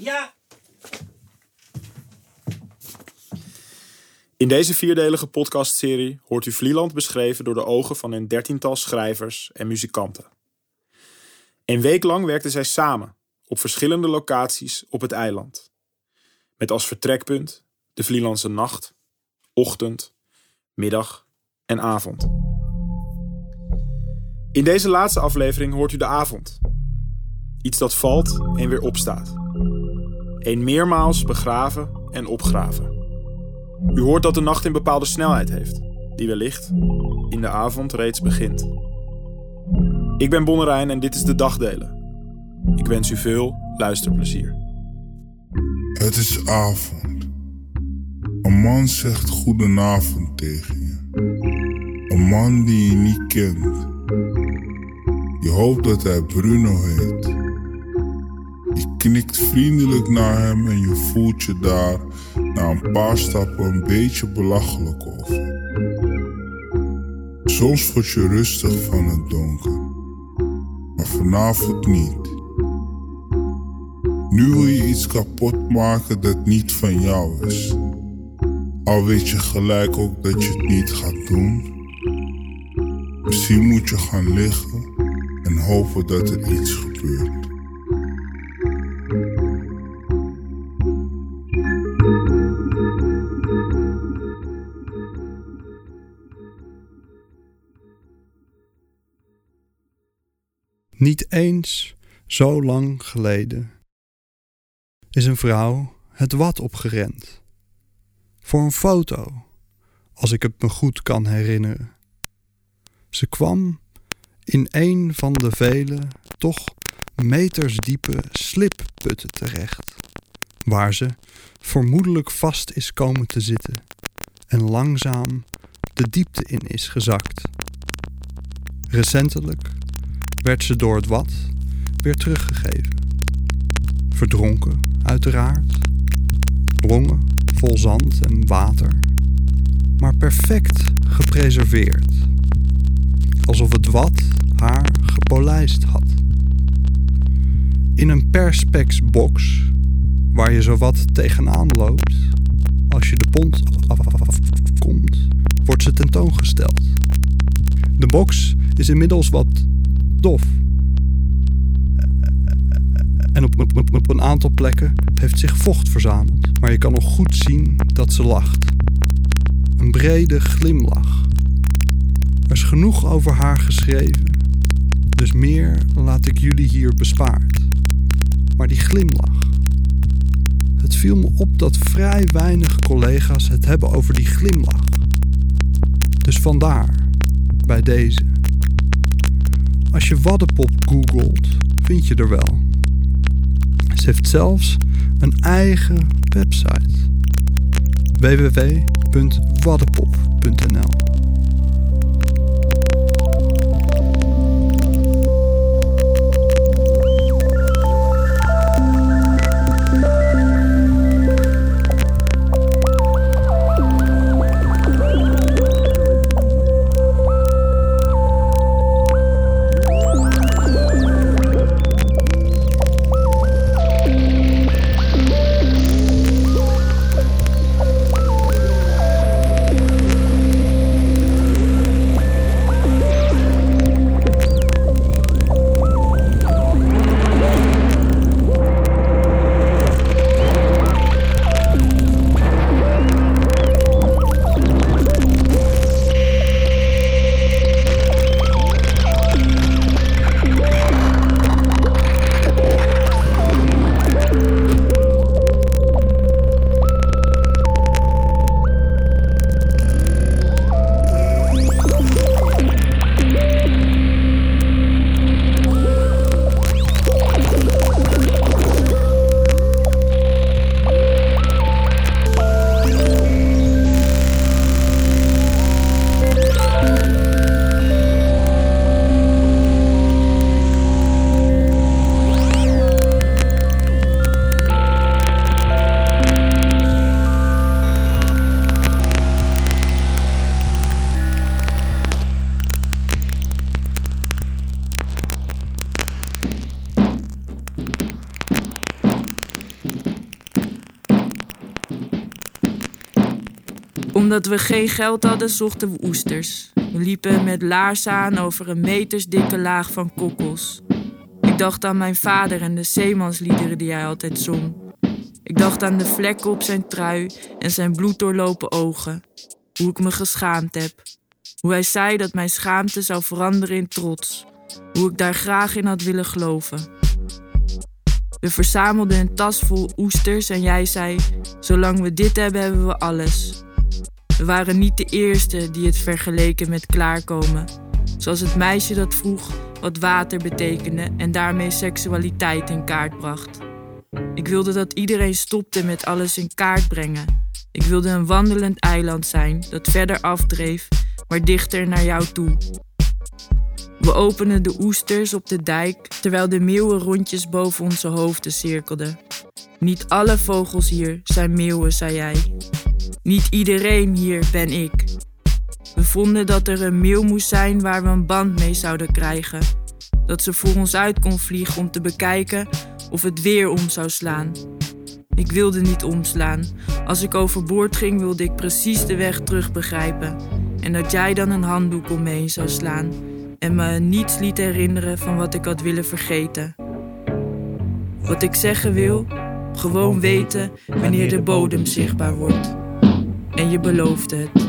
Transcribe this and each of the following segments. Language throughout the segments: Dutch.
Ja. In deze vierdelige podcastserie hoort u Vlieland beschreven door de ogen van een dertiental schrijvers en muzikanten. Een week lang werkten zij samen op verschillende locaties op het eiland. Met als vertrekpunt de Vlielandse nacht, ochtend, middag en avond. In deze laatste aflevering hoort u de avond. Iets dat valt en weer opstaat. Een meermaals begraven en opgraven. U hoort dat de nacht een bepaalde snelheid heeft, die wellicht in de avond reeds begint. Ik ben Bonnerijn en dit is de Dagdelen. Ik wens u veel luisterplezier. Het is avond. Een man zegt goedenavond tegen je. Een man die je niet kent. Je hoopt dat hij Bruno heet. Je knikt vriendelijk naar hem en je voelt je daar na een paar stappen een beetje belachelijk over. Soms word je rustig van het donker, maar vanavond niet. Nu wil je iets kapot maken dat niet van jou is. Al weet je gelijk ook dat je het niet gaat doen. Misschien moet je gaan liggen en hopen dat er iets gebeurt. Niet eens zo lang geleden is een vrouw het wat opgerend. Voor een foto, als ik het me goed kan herinneren. Ze kwam in een van de vele, toch metersdiepe slipputten terecht, waar ze vermoedelijk vast is komen te zitten en langzaam de diepte in is gezakt. Recentelijk werd ze door het wat weer teruggegeven. Verdronken, uiteraard. Longen vol zand en water, maar perfect gepreserveerd. Alsof het wat haar gepolijst had. In een perspex box, waar je zowat tegenaan loopt, als je de pont afkomt, wordt ze tentoongesteld. De box is inmiddels wat dof. En op, op, op, een aantal plekken heeft zich vocht verzameld, maar je kan nog goed zien dat ze lacht. Een brede glimlach. Er is genoeg over haar geschreven, dus meer laat ik jullie hier bespaard. Maar die glimlach. Het viel me op dat vrij weinig collega's het hebben over die glimlach. Dus vandaar, bij deze. Als je Waddenpop googelt, vind je er wel. Ze heeft zelfs een eigen website: www.waddenpop.nl. Omdat we geen geld hadden, zochten we oesters. We liepen met laarzen aan over een metersdikke laag van kokkels. Ik dacht aan mijn vader en de zeemansliederen die hij altijd zong. Ik dacht aan de vlekken op zijn trui en zijn bloeddoorlopen ogen. Hoe ik me geschaamd heb. Hoe hij zei dat mijn schaamte zou veranderen in trots. Hoe ik daar graag in had willen geloven. We verzamelden een tas vol oesters en jij zei: Zolang we dit hebben, hebben we alles. We waren niet de eerste die het vergeleken met klaarkomen. Zoals het meisje dat vroeg wat water betekende en daarmee seksualiteit in kaart bracht. Ik wilde dat iedereen stopte met alles in kaart brengen. Ik wilde een wandelend eiland zijn dat verder afdreef, maar dichter naar jou toe. We openden de oesters op de dijk terwijl de meeuwen rondjes boven onze hoofden cirkelden. Niet alle vogels hier zijn meeuwen, zei jij. Niet iedereen hier ben ik. We vonden dat er een meeuw moest zijn waar we een band mee zouden krijgen. Dat ze voor ons uit kon vliegen om te bekijken of het weer om zou slaan. Ik wilde niet omslaan. Als ik overboord ging, wilde ik precies de weg terug begrijpen. En dat jij dan een handdoek om me heen zou slaan en me niets liet herinneren van wat ik had willen vergeten. Wat ik zeggen wil, gewoon weten wanneer de bodem zichtbaar wordt. En je beloofde het.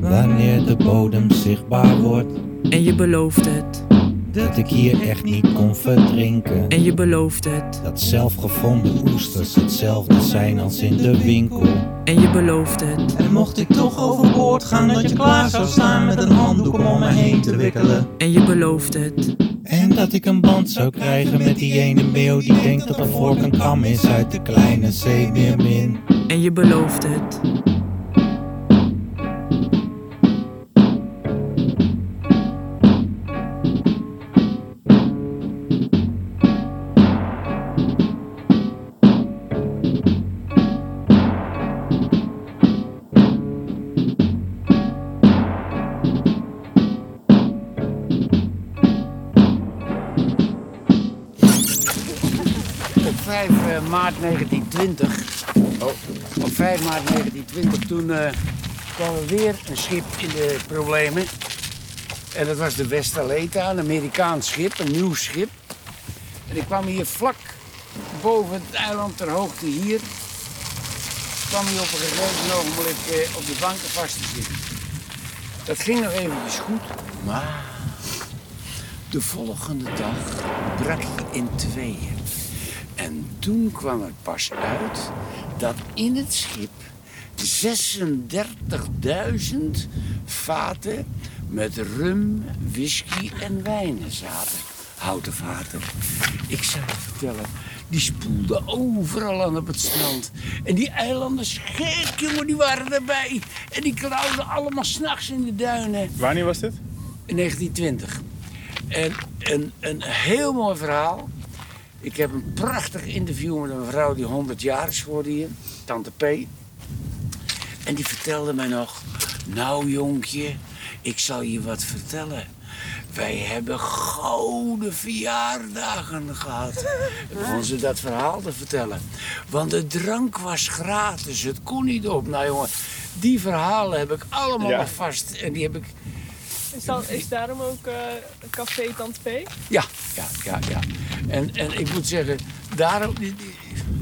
Wanneer de bodem zichtbaar wordt, En je beloofde het. Dat ik hier echt niet kon verdrinken. En je beloofde het. Dat zelfgevonden oesters hetzelfde zijn als in de winkel. En je beloofde het. En mocht ik toch overboord gaan, dat je klaar zou staan met een handdoek om me heen te wikkelen. En je beloofde het. En dat ik een band zou krijgen met die ene meeuw die denkt dat een vork een kam is uit de kleine zeemeermin. En je beloofde het. 5 eh, maart 1920, oh, op 5 maart 1920, toen eh, kwam er weer een schip in de problemen. En dat was de Westaleta, een Amerikaans schip, een nieuw schip. En ik kwam hier vlak boven het eiland ter hoogte hier. kwam hij op een gegeven ogenblik eh, op de banken vast te zitten. Dat ging nog eventjes goed, maar de volgende dag brak hij in tweeën. En toen kwam er pas uit dat in het schip 36.000 vaten met rum, whisky en wijnen zaten. Houten vaten. Ik zou je vertellen, die spoelden overal aan op het strand. En die eilanders, gek jongen, die waren erbij. En die klauwden allemaal s'nachts in de duinen. Wanneer was dit? In 1920. En een, een heel mooi verhaal. Ik heb een prachtig interview met een vrouw die 100 jaar is geworden hier, Tante P. En die vertelde mij nog: Nou, jonkje, ik zal je wat vertellen. Wij hebben gouden verjaardagen gehad. Begon ze dat verhaal te vertellen. Want de drank was gratis, het kon niet op. Nou jongen, die verhalen heb ik allemaal Ja. vast. En die heb ik Is, dan, is daarom ook eh Café Tante P? Ja, ja, ja, ja. En, en ik moet zeggen, daarom. Ik,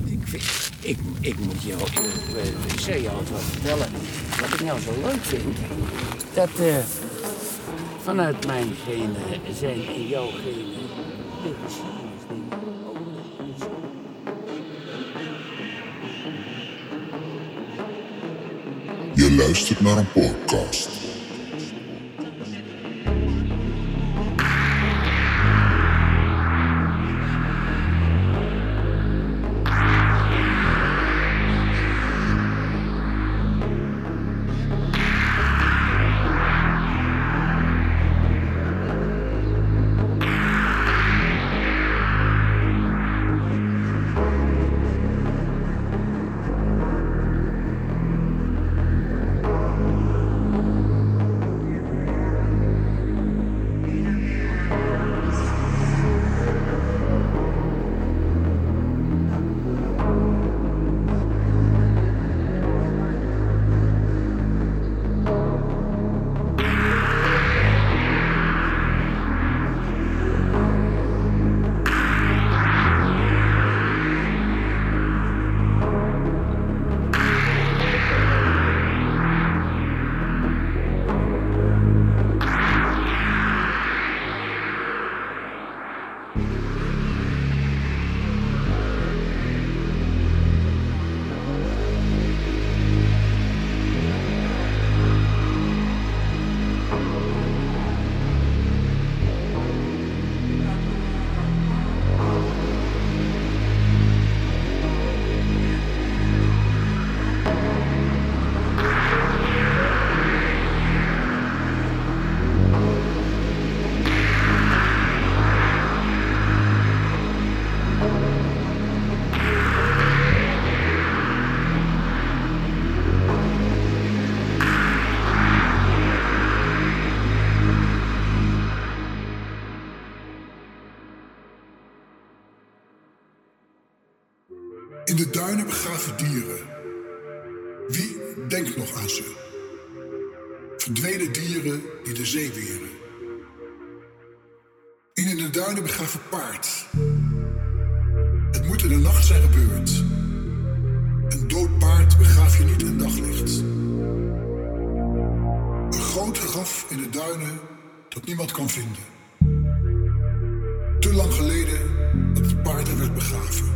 ik, vind- ik, ik moet jou. Ik, eh, wat vertellen. Wat ik nou zo leuk vind. Dat eh, vanuit mijn genen zijn in jouw genen. ook Je luistert naar een podcast. Het moet in de nacht zijn gebeurd. Een dood paard begraaf je niet in daglicht. Een groot graf in de duinen dat niemand kan vinden. Te lang geleden dat het paard er werd begraven.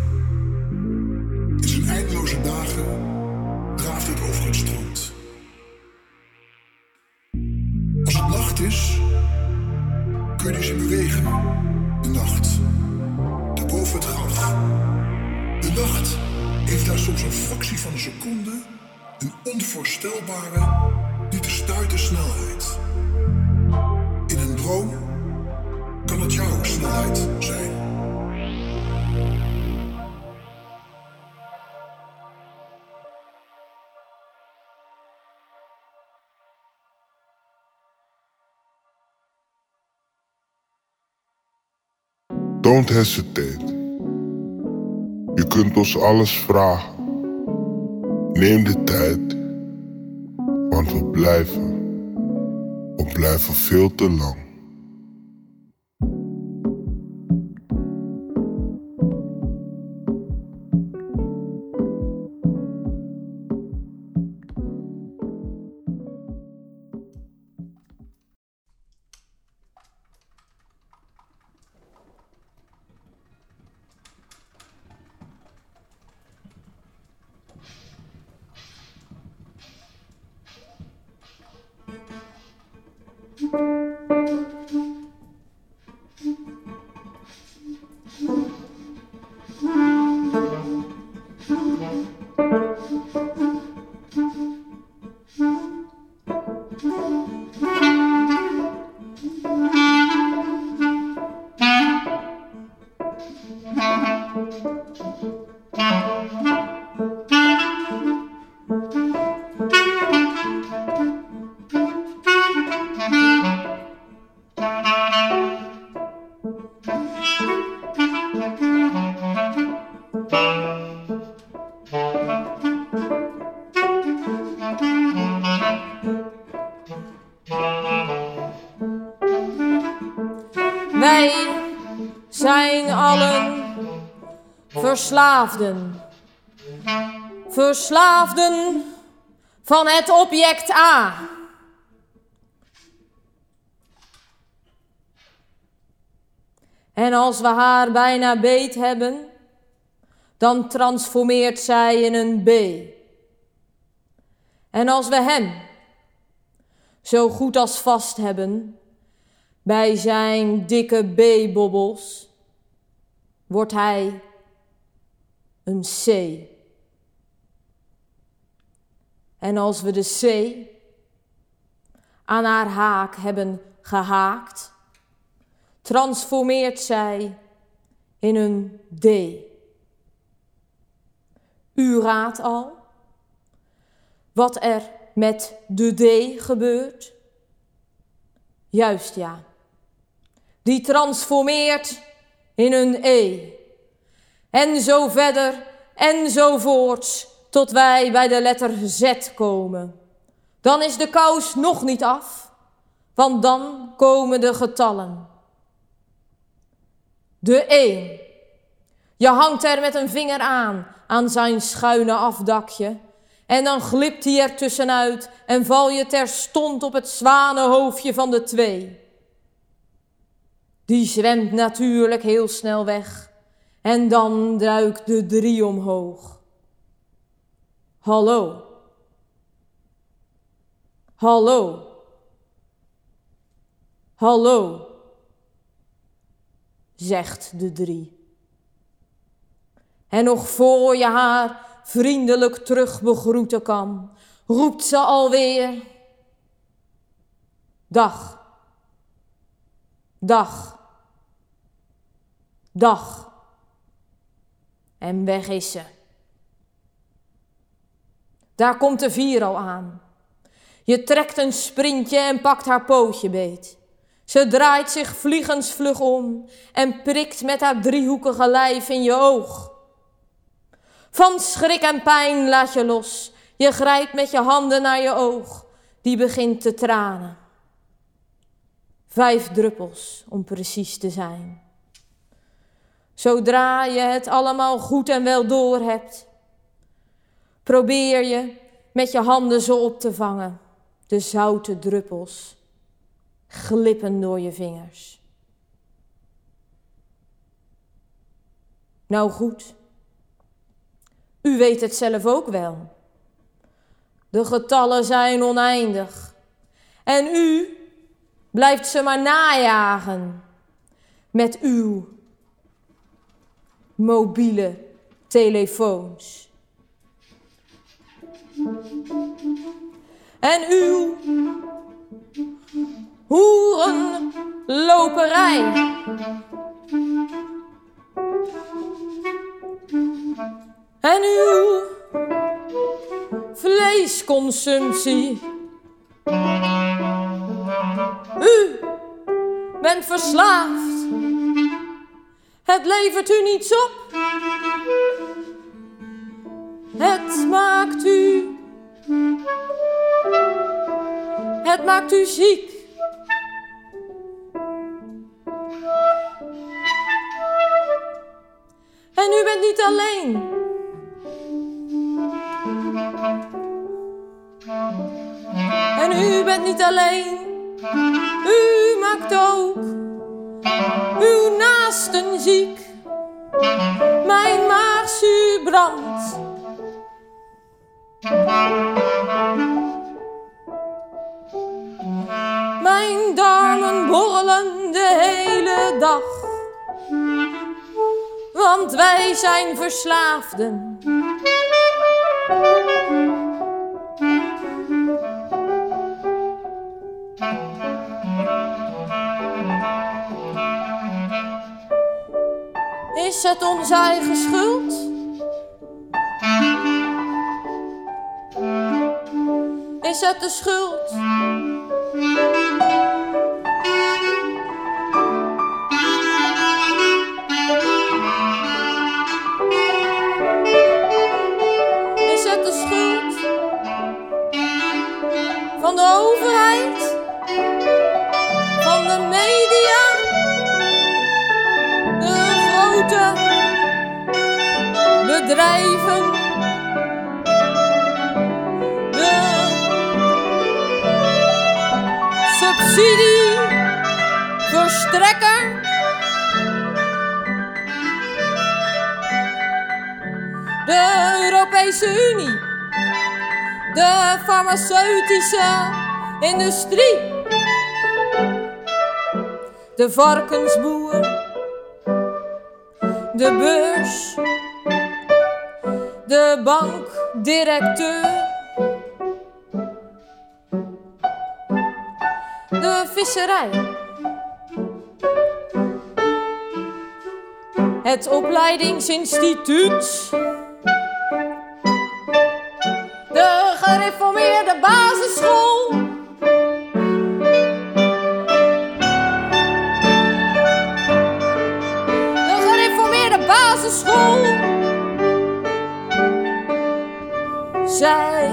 Een onvoorstelbare, niet te stuiten snelheid. In een droom kan het jouw snelheid zijn. Don't hesitate. Je kunt ons alles vragen. Neem de tijd, want we blijven. We blijven veel te lang. Verslaafden. Van het object A. En als we haar bijna beet hebben, dan transformeert zij in een B. En als we hem zo goed als vast hebben bij zijn dikke B-bobbels, wordt hij een C. En als we de C aan haar haak hebben gehaakt, transformeert zij in een D. U raadt al wat er met de D gebeurt? Juist ja. Die transformeert in een E. En zo verder en zo voorts tot wij bij de letter Z komen. Dan is de kous nog niet af, want dan komen de getallen. De 1. Je hangt er met een vinger aan, aan zijn schuine afdakje. En dan glipt hij er tussenuit en val je terstond op het zwanenhoofdje van de twee. Die zwemt natuurlijk heel snel weg en dan duikt de drie omhoog. Hallo. Hallo. Hallo, zegt de drie. En nog voor je haar vriendelijk terug begroeten kan, roept ze alweer: Dag, dag, dag. En weg is ze. Daar komt de vier al aan. Je trekt een sprintje en pakt haar pootje beet. Ze draait zich vliegensvlug om en prikt met haar driehoekige lijf in je oog. Van schrik en pijn laat je los. Je grijpt met je handen naar je oog. Die begint te tranen. Vijf druppels om precies te zijn. Zodra je het allemaal goed en wel door hebt, probeer je met je handen ze op te vangen. De zoute druppels glippen door je vingers. Nou goed, u weet het zelf ook wel. De getallen zijn oneindig. En u blijft ze maar najagen met uw mobiele telefoons. En uw hoerenloperij. En uw vleesconsumptie. U bent verslaafd. Het levert u niets op. Het maakt u. Het maakt u ziek. En u bent niet alleen. En u bent niet alleen. U maakt ook uw ziek. Mijn maagzuur brandt. Mijn darmen borrelen de hele dag. Want wij zijn verslaafden. Het onze eigen schuld? Is het de schuld? Farmaceutische industrie? De varkensboer? De beurs? De bankdirecteur? De visserij? Het opleidingsinstituut? Gereformeerde basisschool? De gereformeerde basisschool? Zij.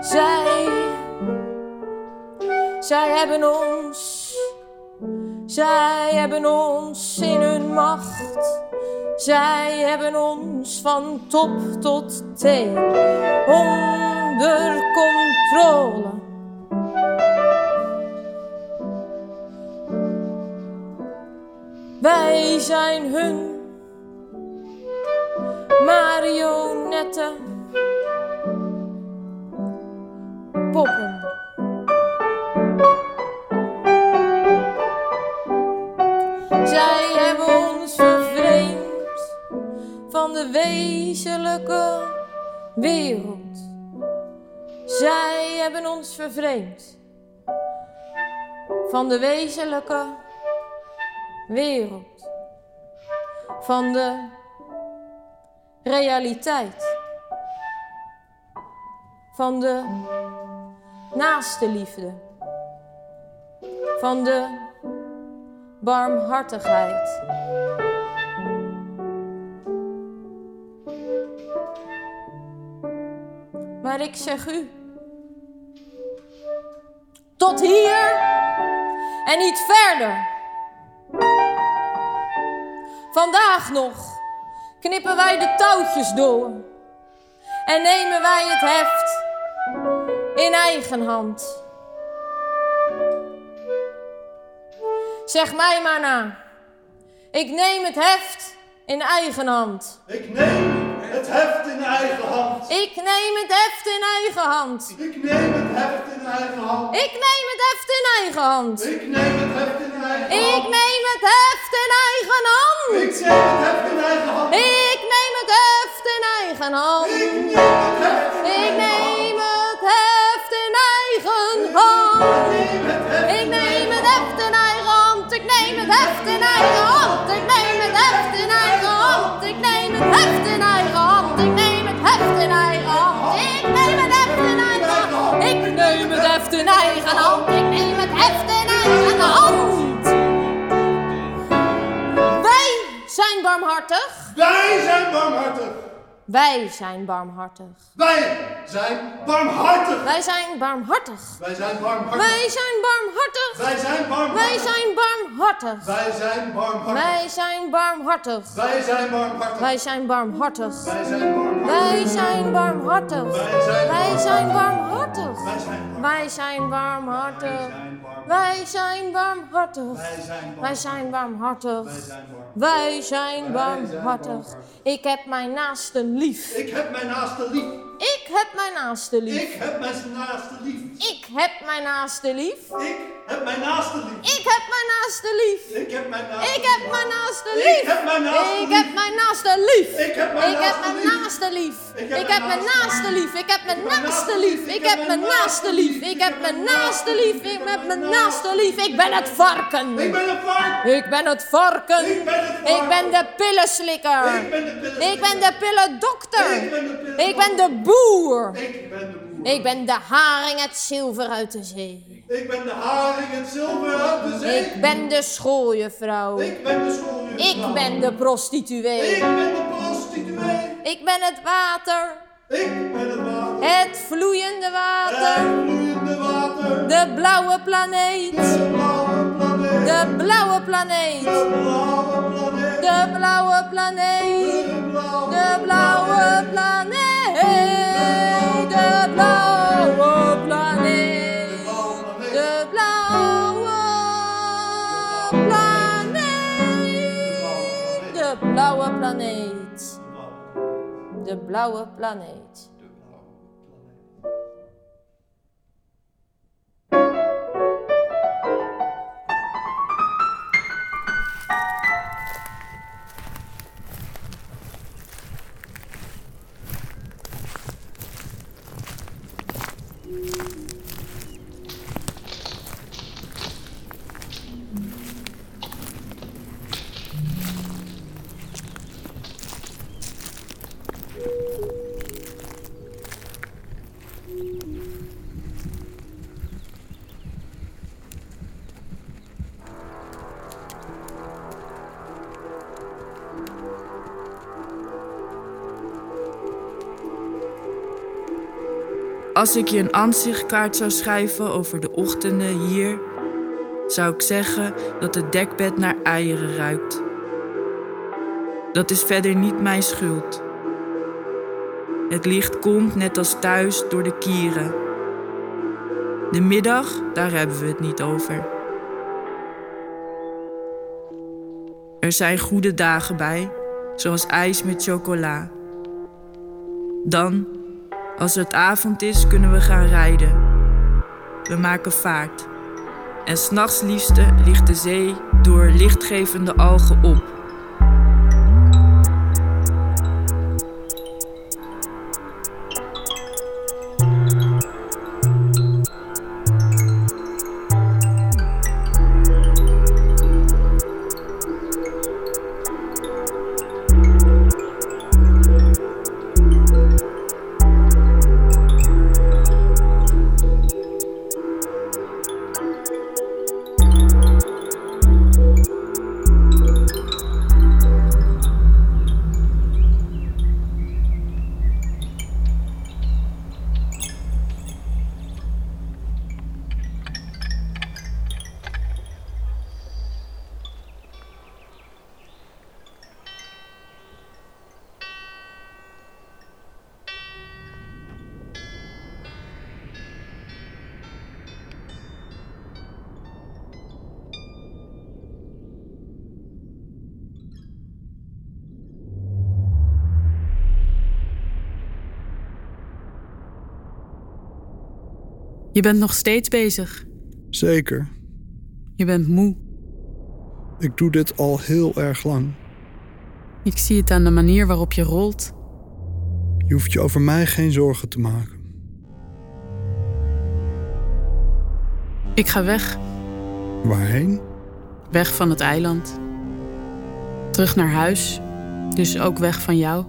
Zij. Zij hebben ons. Zij hebben ons in hun macht. Zij hebben ons van top tot teen onder controle. Wij zijn hun marionetten, poppen. Wereld. Zij hebben ons vervreemd van de wezenlijke wereld. van de realiteit, van de naaste liefde, van de barmhartigheid. Maar ik zeg u, tot hier en niet verder. Vandaag nog knippen wij de touwtjes door en nemen wij het heft in eigen hand. Zeg mij maar na. Ik neem het heft in eigen hand. Ik neem het heft in eigen hand. Ik neem het heft in eigen hand. Ik neem het heft in eigen hand. Ik neem het heft in eigen hand. Ik neem het heft in eigen hand. Ik neem het heft in eigen hand. Ik neem het heft in eigen hand. Ik neem het heft in eigen hand. Ik neem het heft in eigen hand. Ik neem het heft in eigen hand. Ik neem het heft in eigen hand. Ik neem het heft in eigen hand. Ik neem het heft hand. Wij zijn barmhartig. Wij zijn barmhartig. Wij zijn barmhartig. Wij zijn barmhartig. Wij zijn barmhartig. Wij zijn barmhartig. Wij zijn barmhartig. Wij zijn barmhartig. Wij zijn barmhartig. Wij zijn barmhartig. Wij zijn barmhartig. Wij zijn barmhartig. Wij zijn barmhartig. Wij zijn barmhartig. Wij zijn barmhartig. Wij zijn barmhartig. Wij zijn barmhartig. Wij zijn barmhartig. Wij zijn barmhartig. Barmhartig. Ik heb mijn naaste lief. Ik heb mijn naaste lief. Ik heb mijn naaste lief. Ik heb mijn naaste lief. Ik heb mijn naaste lief. Ik heb mijn naaste lief. Ik heb mijn naaste lief. Ik heb mijn naaste Ik heb mijn naaste lief. Ik heb mijn naaste Ik lief. heb mijn naaste lief. Ik heb mijn naaste lief. lief. Ik heb mijn naaste lief. Ik heb mijn naaste lief. Ik heb mijn naaste lief. Ik heb mijn naaste lief. Ik heb mijn naaste lief. Ik ben het varken. Ik ben het varken. Ik ben het varken. Ik ben de pillenslikker. Ik ben de pillendokter. Ik ben de pillendokter. Ik ben de boer. Ik ben de boer. Ik ben de haring het zilver uit de zee. Ik ben de haring het zilver uit de zee. Ik ben de schooljuffrouw. Ik ben de schooljuffrouw. Ik ben de prostituee. Ik ben de prostituee. Ik ben het water. Ik ben het water. Het vloeiende water. Het vloeiende water. De blauwe planeet. De blauwe planeet. De blauwe planeet. De blauwe planeet. De blauwe planeet. De blauwe De blauwe planeet. blaue Planet. De blaue Planet. De blaue Planet. Als ik je een aanzichtkaart zou schrijven over de ochtenden hier, zou ik zeggen dat het dekbed naar eieren ruikt. Dat is verder niet mijn schuld. Het licht komt net als thuis door de kieren. De middag, daar hebben we het niet over. Er zijn goede dagen bij, zoals ijs met chocola. Dan, als het avond is, kunnen we gaan rijden. We maken vaart. En s'nachts liefste ligt de zee door lichtgevende algen op. Je bent nog steeds bezig. Zeker. Je bent moe. Ik doe dit al heel erg lang. Ik zie het aan de manier waarop je rolt. Je hoeft je over mij geen zorgen te maken. Ik ga weg. Waarheen? Weg van het eiland. Terug naar huis. Dus ook weg van jou.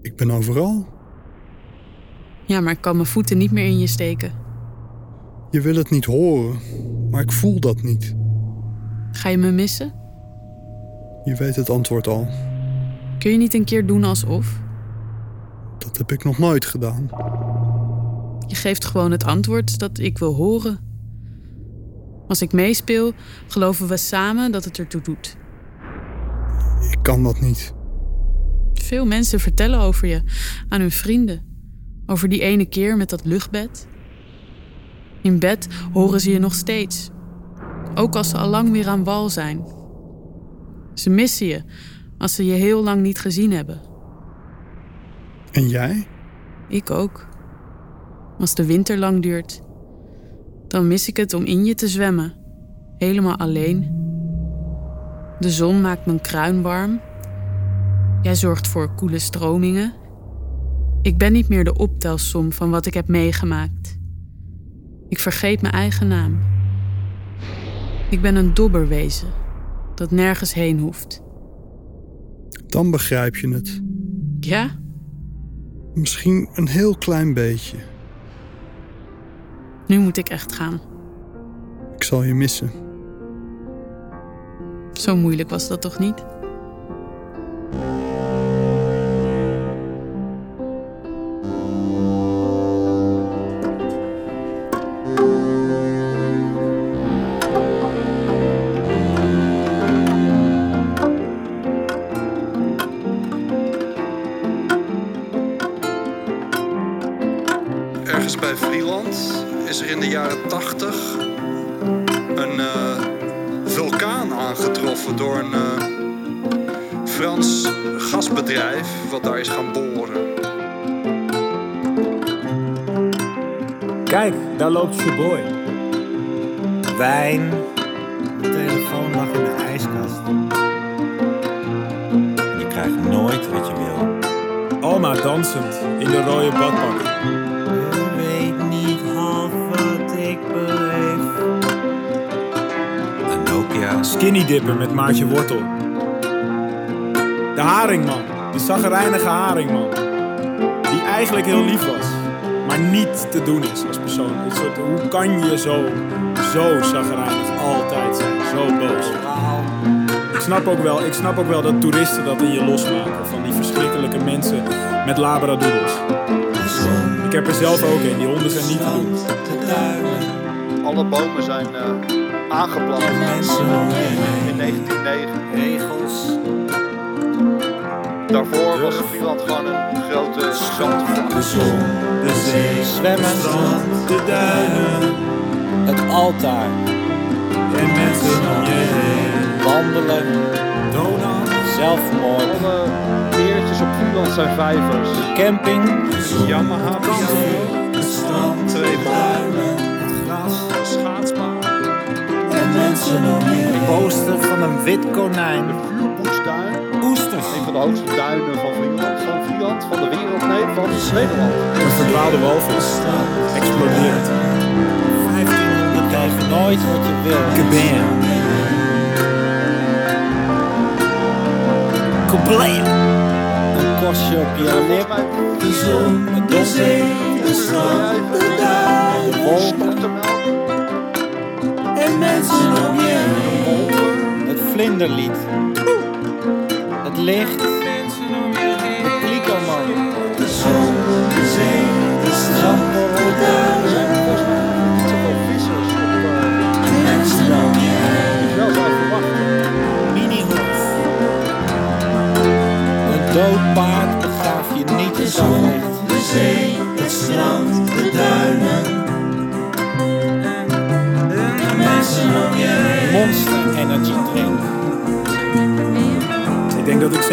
Ik ben overal. Ja, maar ik kan mijn voeten niet meer in je steken. Je wil het niet horen, maar ik voel dat niet. Ga je me missen? Je weet het antwoord al. Kun je niet een keer doen alsof? Dat heb ik nog nooit gedaan. Je geeft gewoon het antwoord dat ik wil horen. Als ik meespeel, geloven we samen dat het ertoe doet. Ik kan dat niet. Veel mensen vertellen over je aan hun vrienden. Over die ene keer met dat luchtbed. In bed horen ze je nog steeds. Ook als ze al lang weer aan wal zijn. Ze missen je als ze je heel lang niet gezien hebben. En jij? Ik ook. Als de winter lang duurt, dan mis ik het om in je te zwemmen. Helemaal alleen. De zon maakt mijn kruin warm. Jij zorgt voor koele stromingen. Ik ben niet meer de optelsom van wat ik heb meegemaakt. Ik vergeet mijn eigen naam. Ik ben een dobberwezen dat nergens heen hoeft. Dan begrijp je het. Ja? Misschien een heel klein beetje. Nu moet ik echt gaan. Ik zal je missen. Zo moeilijk was dat toch niet? Bij Vlieland is er in de jaren 80 een eh, vulkaan aangetroffen door een eh, Frans gasbedrijf wat daar is gaan boren. Kijk, daar loopt Showboy. Wijn. De telefoon lag in de ijskast. Je krijgt nooit wat je wil. Alma dansend in de rode badpak. Skinny dipper met Maartje Wortel. De haringman. De zaggerijnige haringman. Die eigenlijk heel lief was. Maar niet te doen is als persoon. Een soort, hoe kan je zo, zo zaggerijnig altijd zijn? Zo boos. Ik snap, ook wel, ik snap ook wel dat toeristen dat in je losmaken. Van die verschrikkelijke mensen met labradoodles. Ik heb er zelf ook een. Die honden zijn niet te doen. Alle bomen zijn eh, aangeplant Daarvoor was Vlieland gewoon een grote zandvlak. De zon, de zee, zwemmen, strand, de duinen. Het altaar. En mensen om je heen. Wandelen. Donald. Zelfmoord. Alle meertjes op Vlieland zijn vijvers. Camping. Yamaha. Het strand. Twee duinen. Het gras. De schaatsbaan. En mensen om je heen. Poster van een wit konijn. Van de hoogste duinen van Vlieland. Van Vlieland, van de wereld, nee, van Nederland. Een verdwaalde walvis. Explodeert. 1500 krijg je nooit wat je wil. Kabam. Kablam. Een kostje op je lip. De zon, de zee, de strand, de duinen, de wolken. En mensen om je heen. Het vlinderlied. Licht. De klikoman. De zon, de zee, de strand, de duinen. Mensen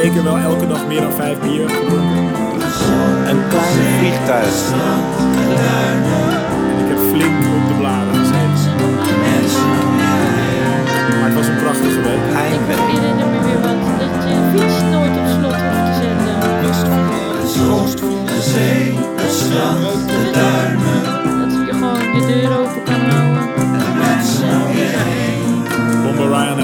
Ik zeker wel elke dag meer dan vijf bier gedronken. Een klein vliegtuig. En ik heb flink op de bladen gezeten. Maar het was een prachtige week. Ik herinner me weer wat dat je fiets nooit op slot hoeft te zetten. De zee, het strand, de duinen. Dat je gewoon de deur open kan houden. Ryan.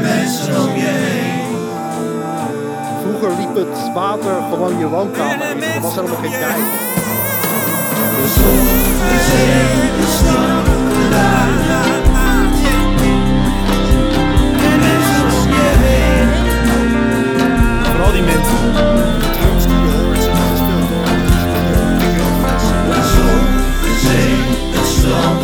mensen om je heen. Vroeger liep het water gewoon je woonkamer in. Er was helemaal geen tijd. De zon, de zee, de stad, de duinen. Vooral die mensen. De zon, de zee, de stad.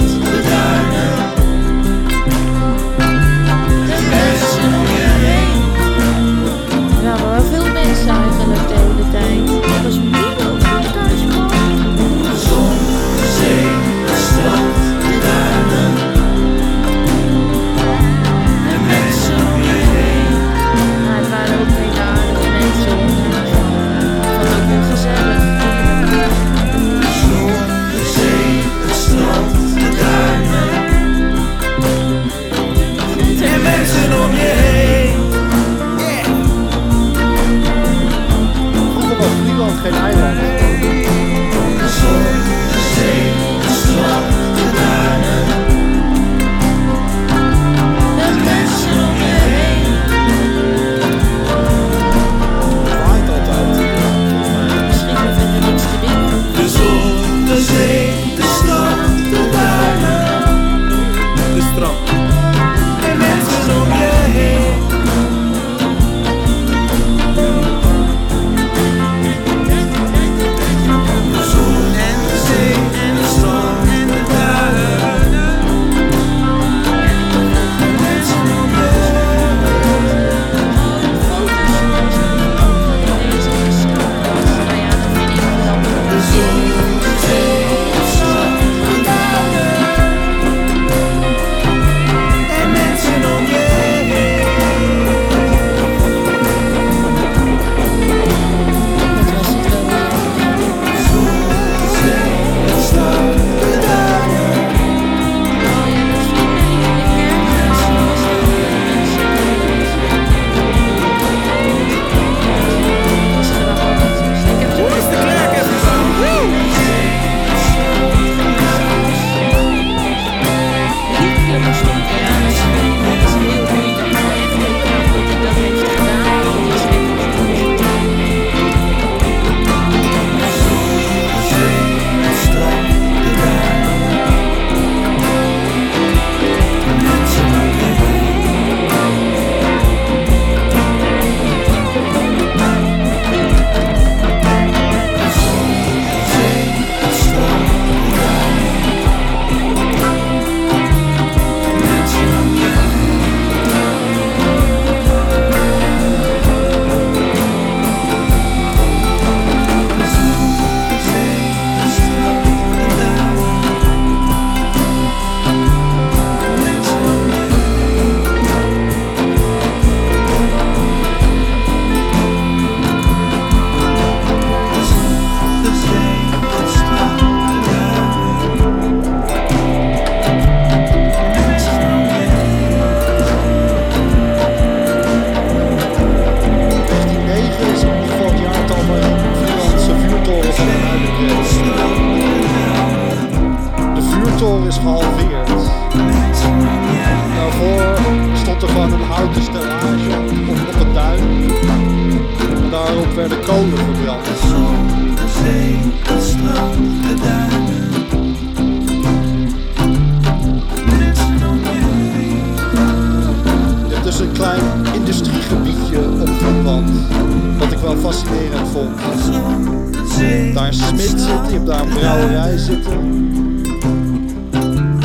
daar Smit zit, je op daar een brouwerij zitten.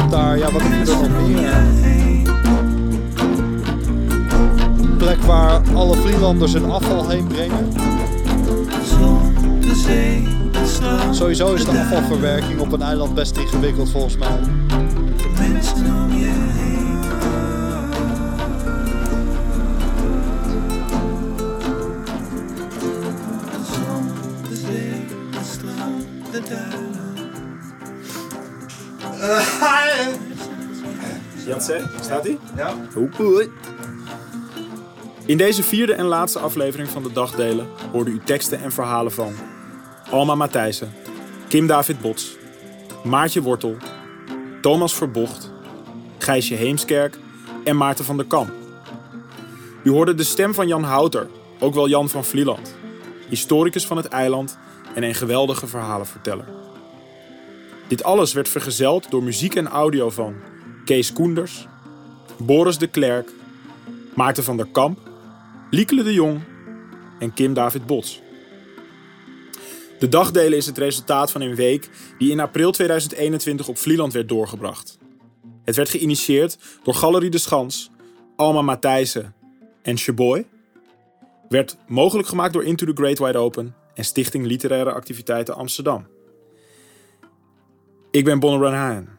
Daar, ja wat heb je er nog meer? Een plek waar alle Vlielanders hun afval heen brengen. Sowieso is de afvalverwerking op een eiland best ingewikkeld volgens mij. Staat hij? Ja. In deze vierde en laatste aflevering van de Dagdelen hoorde u teksten en verhalen van Alma Matthijssen, Kim David Bots, Maartje Wortel, Thomas Verbocht, Gijsje Heemskerk en Maarten van der Kamp. U hoorde de stem van Jan Houter, ook wel Jan van Vlieland, historicus van het eiland en een geweldige verhalenverteller. Dit alles werd vergezeld door muziek en audio van Kees Koenders, Boris de Klerk, Maarten van der Kamp, Liekele de Jong en Kim David Bots. De dagdelen is het resultaat van een week die in april 2021 op Vlieland werd doorgebracht. Het werd geïnitieerd door Galerie de Schans, Alma Matthijssen en Sheboy. Werd mogelijk gemaakt door Into the Great Wide Open en Stichting Literaire Activiteiten Amsterdam. Ik ben Bonner Haan.